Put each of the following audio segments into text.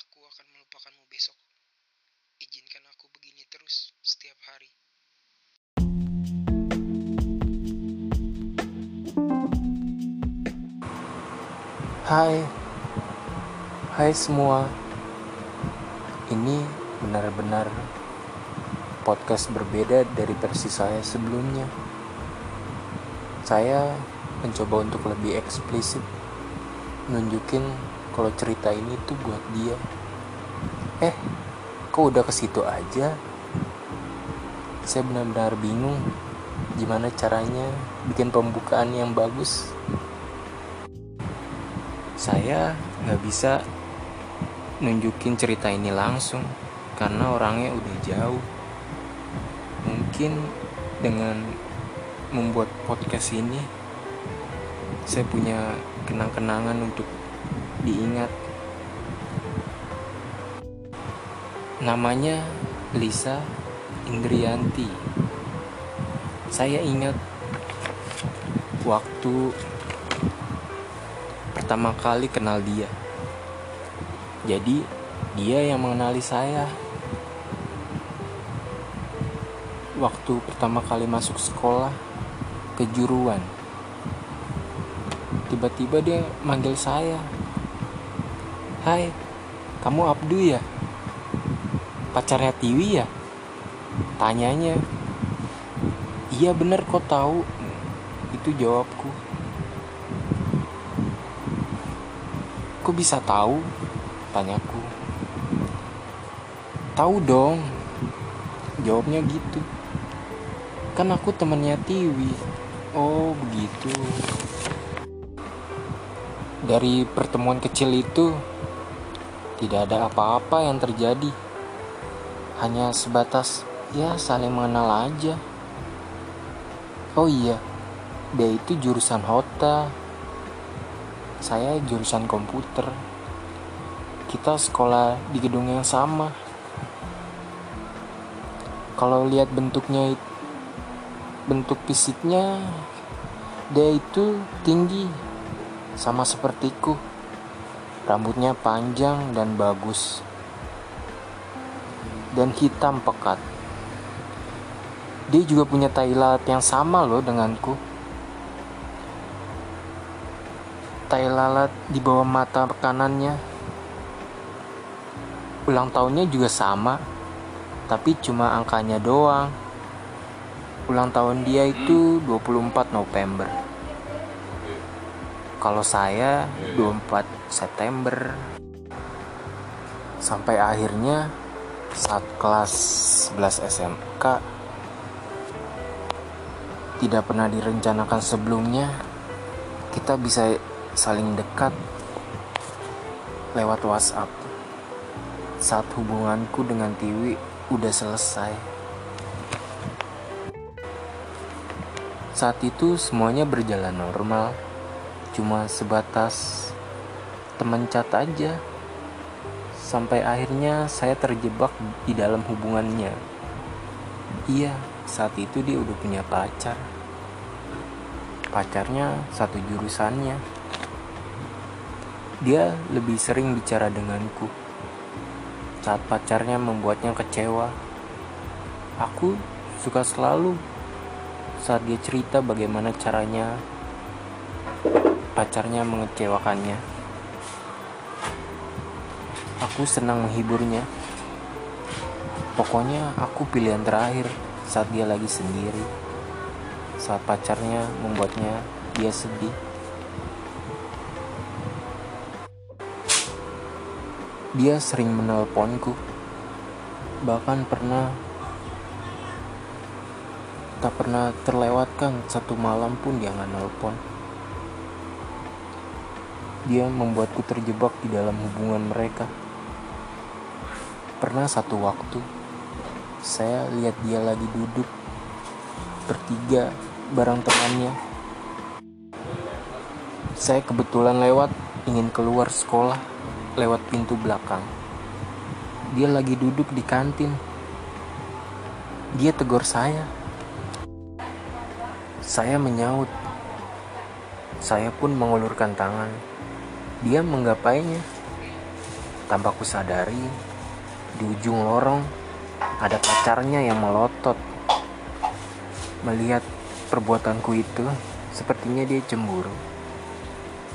aku akan melupakanmu besok. Izinkan aku begini terus setiap hari. Hai, hai semua. Ini benar-benar podcast berbeda dari versi saya sebelumnya. Saya mencoba untuk lebih eksplisit, nunjukin kalau cerita ini tuh buat dia. Eh, kok udah ke situ aja? Saya benar-benar bingung gimana caranya bikin pembukaan yang bagus saya nggak bisa nunjukin cerita ini langsung karena orangnya udah jauh mungkin dengan membuat podcast ini saya punya kenang-kenangan untuk diingat namanya Lisa Indrianti saya ingat waktu pertama kali kenal dia. Jadi, dia yang mengenali saya. Waktu pertama kali masuk sekolah, kejuruan. Tiba-tiba dia manggil saya. Hai, kamu Abdu ya? Pacarnya Tiwi ya? Tanyanya. Iya bener kok tahu. Itu jawabku. Kok bisa tahu? Tanyaku. Tahu dong. Jawabnya gitu. Kan aku temannya Tiwi. Oh, begitu. Dari pertemuan kecil itu tidak ada apa-apa yang terjadi. Hanya sebatas ya saling mengenal aja. Oh iya, dia itu jurusan Hota saya jurusan komputer. Kita sekolah di gedung yang sama. Kalau lihat bentuknya bentuk fisiknya dia itu tinggi sama sepertiku. Rambutnya panjang dan bagus. Dan hitam pekat. Dia juga punya tai lalat yang sama loh denganku. tai lalat di bawah mata kanannya. Ulang tahunnya juga sama, tapi cuma angkanya doang. Ulang tahun dia itu 24 November. Kalau saya 24 September. Sampai akhirnya saat kelas 11 SMK tidak pernah direncanakan sebelumnya kita bisa saling dekat lewat WhatsApp saat hubunganku dengan Tiwi udah selesai. Saat itu semuanya berjalan normal, cuma sebatas teman chat aja. Sampai akhirnya saya terjebak di dalam hubungannya. Iya, saat itu dia udah punya pacar. Pacarnya satu jurusannya dia lebih sering bicara denganku saat pacarnya membuatnya kecewa. Aku suka selalu saat dia cerita bagaimana caranya pacarnya mengecewakannya. Aku senang menghiburnya. Pokoknya aku pilihan terakhir saat dia lagi sendiri. Saat pacarnya membuatnya dia sedih. Dia sering menelponku. Bahkan pernah tak pernah terlewatkan satu malam pun dia nggak nelpon. Dia membuatku terjebak di dalam hubungan mereka. Pernah satu waktu, saya lihat dia lagi duduk bertiga bareng temannya. Saya kebetulan lewat ingin keluar sekolah lewat pintu belakang. Dia lagi duduk di kantin. Dia tegur saya. Saya menyaut. Saya pun mengulurkan tangan. Dia menggapainya. Tanpa ku sadari, di ujung lorong ada pacarnya yang melotot. Melihat perbuatanku itu, sepertinya dia cemburu.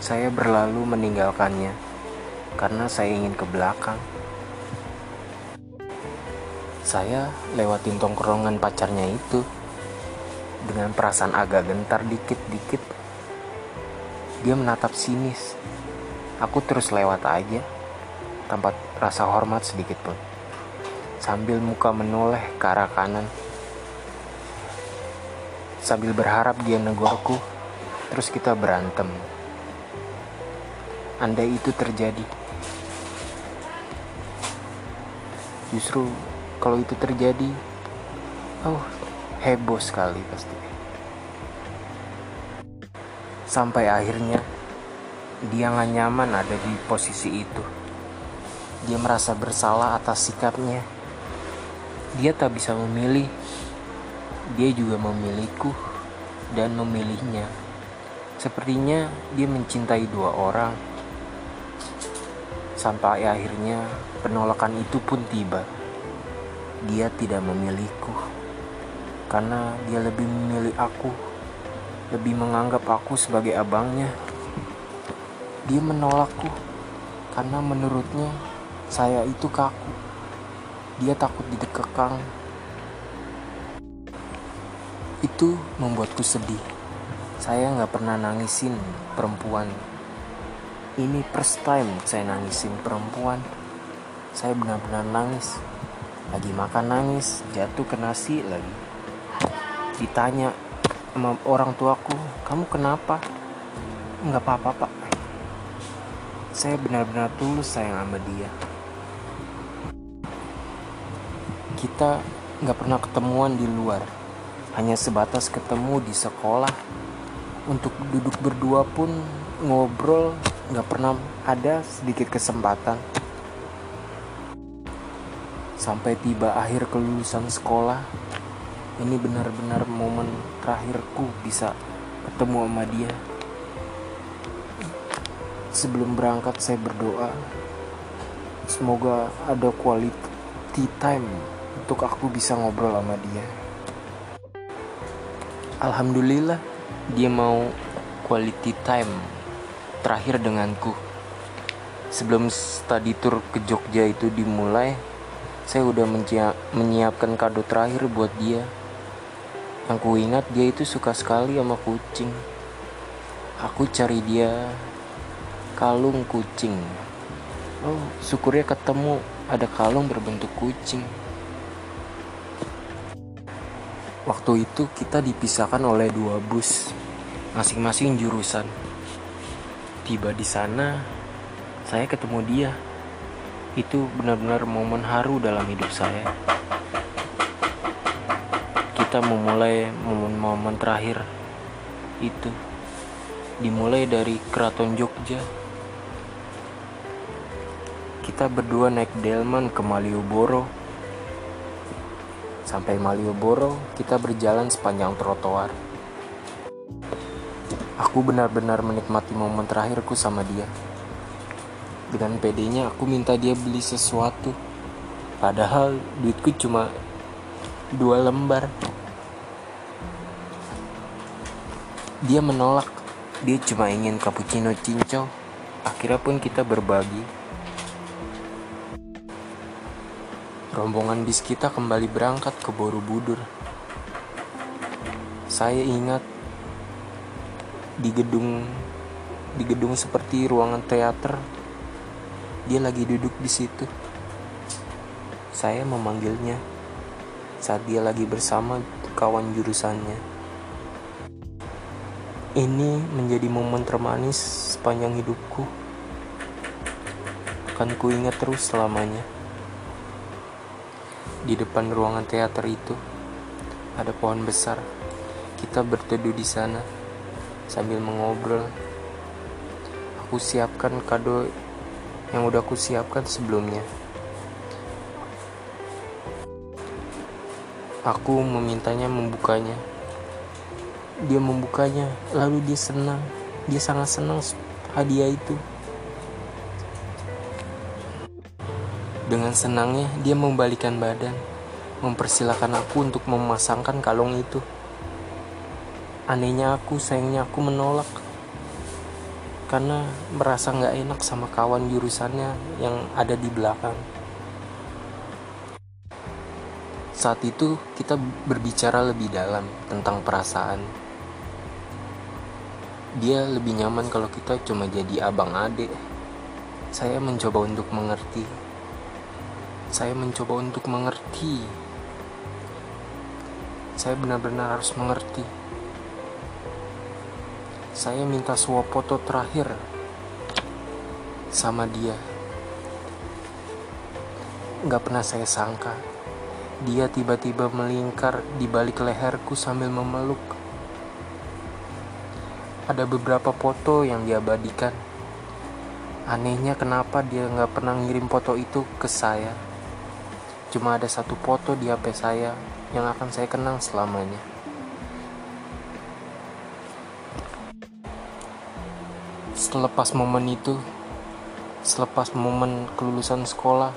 Saya berlalu meninggalkannya karena saya ingin ke belakang. Saya lewatin tongkrongan pacarnya itu dengan perasaan agak gentar dikit-dikit. Dia menatap sinis. Aku terus lewat aja tanpa rasa hormat sedikit pun. Sambil muka menoleh ke arah kanan. Sambil berharap dia negorku, terus kita berantem. Andai itu terjadi, justru kalau itu terjadi, oh heboh sekali pasti. Sampai akhirnya dia nggak nyaman ada di posisi itu. Dia merasa bersalah atas sikapnya. Dia tak bisa memilih. Dia juga memilihku dan memilihnya. Sepertinya dia mencintai dua orang. Sampai akhirnya penolakan itu pun tiba dia tidak memilihku karena dia lebih memilih aku, lebih menganggap aku sebagai abangnya. Dia menolakku karena menurutnya saya itu kaku. Dia takut didekekang. Itu membuatku sedih. Saya nggak pernah nangisin perempuan. Ini first time saya nangisin perempuan. Saya benar-benar nangis lagi makan nangis jatuh ke nasi lagi ditanya sama orang tuaku kamu kenapa nggak apa-apa pak saya benar-benar tulus sayang sama dia. Kita nggak pernah ketemuan di luar. Hanya sebatas ketemu di sekolah. Untuk duduk berdua pun ngobrol nggak pernah ada sedikit kesempatan. Sampai tiba akhir kelulusan sekolah ini benar-benar momen terakhirku bisa ketemu sama dia sebelum berangkat saya berdoa semoga ada quality time untuk aku bisa ngobrol sama dia Alhamdulillah dia mau quality time terakhir denganku sebelum study tour ke Jogja itu dimulai saya udah menyiapkan kado terakhir buat dia. Yang ku ingat dia itu suka sekali sama kucing. Aku cari dia kalung kucing. Oh, syukurnya ketemu ada kalung berbentuk kucing. Waktu itu kita dipisahkan oleh dua bus, masing-masing jurusan. Tiba di sana, saya ketemu dia itu benar-benar momen haru dalam hidup saya. Kita memulai momen-momen terakhir itu dimulai dari keraton Jogja. Kita berdua naik delman ke Malioboro. Sampai Malioboro, kita berjalan sepanjang trotoar. Aku benar-benar menikmati momen terakhirku sama dia. Dengan pedenya aku minta dia beli sesuatu. Padahal duitku cuma dua lembar. Dia menolak. Dia cuma ingin cappuccino cincau. Akhirnya pun kita berbagi. Rombongan bis kita kembali berangkat ke Borobudur. Saya ingat di gedung di gedung seperti ruangan teater dia lagi duduk di situ. Saya memanggilnya saat dia lagi bersama kawan jurusannya. Ini menjadi momen termanis sepanjang hidupku. Akan kuingat terus selamanya. Di depan ruangan teater itu ada pohon besar. Kita berteduh di sana sambil mengobrol. Aku siapkan kado yang udah aku siapkan sebelumnya. Aku memintanya membukanya. Dia membukanya, lalu dia senang. Dia sangat senang hadiah itu. Dengan senangnya dia membalikan badan, mempersilahkan aku untuk memasangkan kalung itu. Anehnya aku, sayangnya aku menolak. Karena merasa nggak enak sama kawan jurusannya yang ada di belakang. Saat itu kita berbicara lebih dalam tentang perasaan. Dia lebih nyaman kalau kita cuma jadi abang adik. Saya mencoba untuk mengerti saya mencoba untuk mengerti. Saya benar-benar harus mengerti. Saya minta suap foto terakhir sama dia. Gak pernah saya sangka dia tiba-tiba melingkar di balik leherku sambil memeluk. Ada beberapa foto yang diabadikan. Anehnya kenapa dia nggak pernah ngirim foto itu ke saya. Cuma ada satu foto di HP saya yang akan saya kenang selamanya. Selepas momen itu, selepas momen kelulusan sekolah,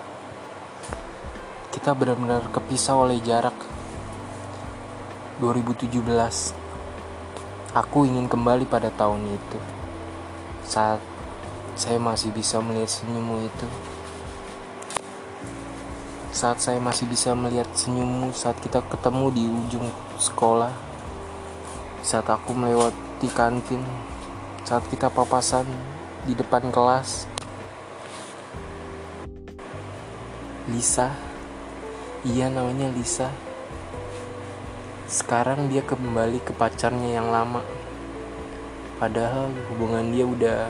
kita benar-benar kepisah oleh jarak. 2017, aku ingin kembali pada tahun itu. Saat saya masih bisa melihat senyummu itu saat saya masih bisa melihat senyummu saat kita ketemu di ujung sekolah saat aku melewati kantin saat kita papasan di depan kelas. Lisa iya namanya Lisa. Sekarang dia kembali ke pacarnya yang lama. Padahal hubungan dia udah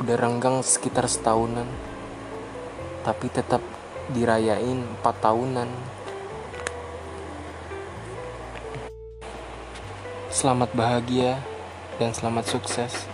udah renggang sekitar setahunan. Tapi tetap dirayain empat tahunan. Selamat bahagia dan selamat sukses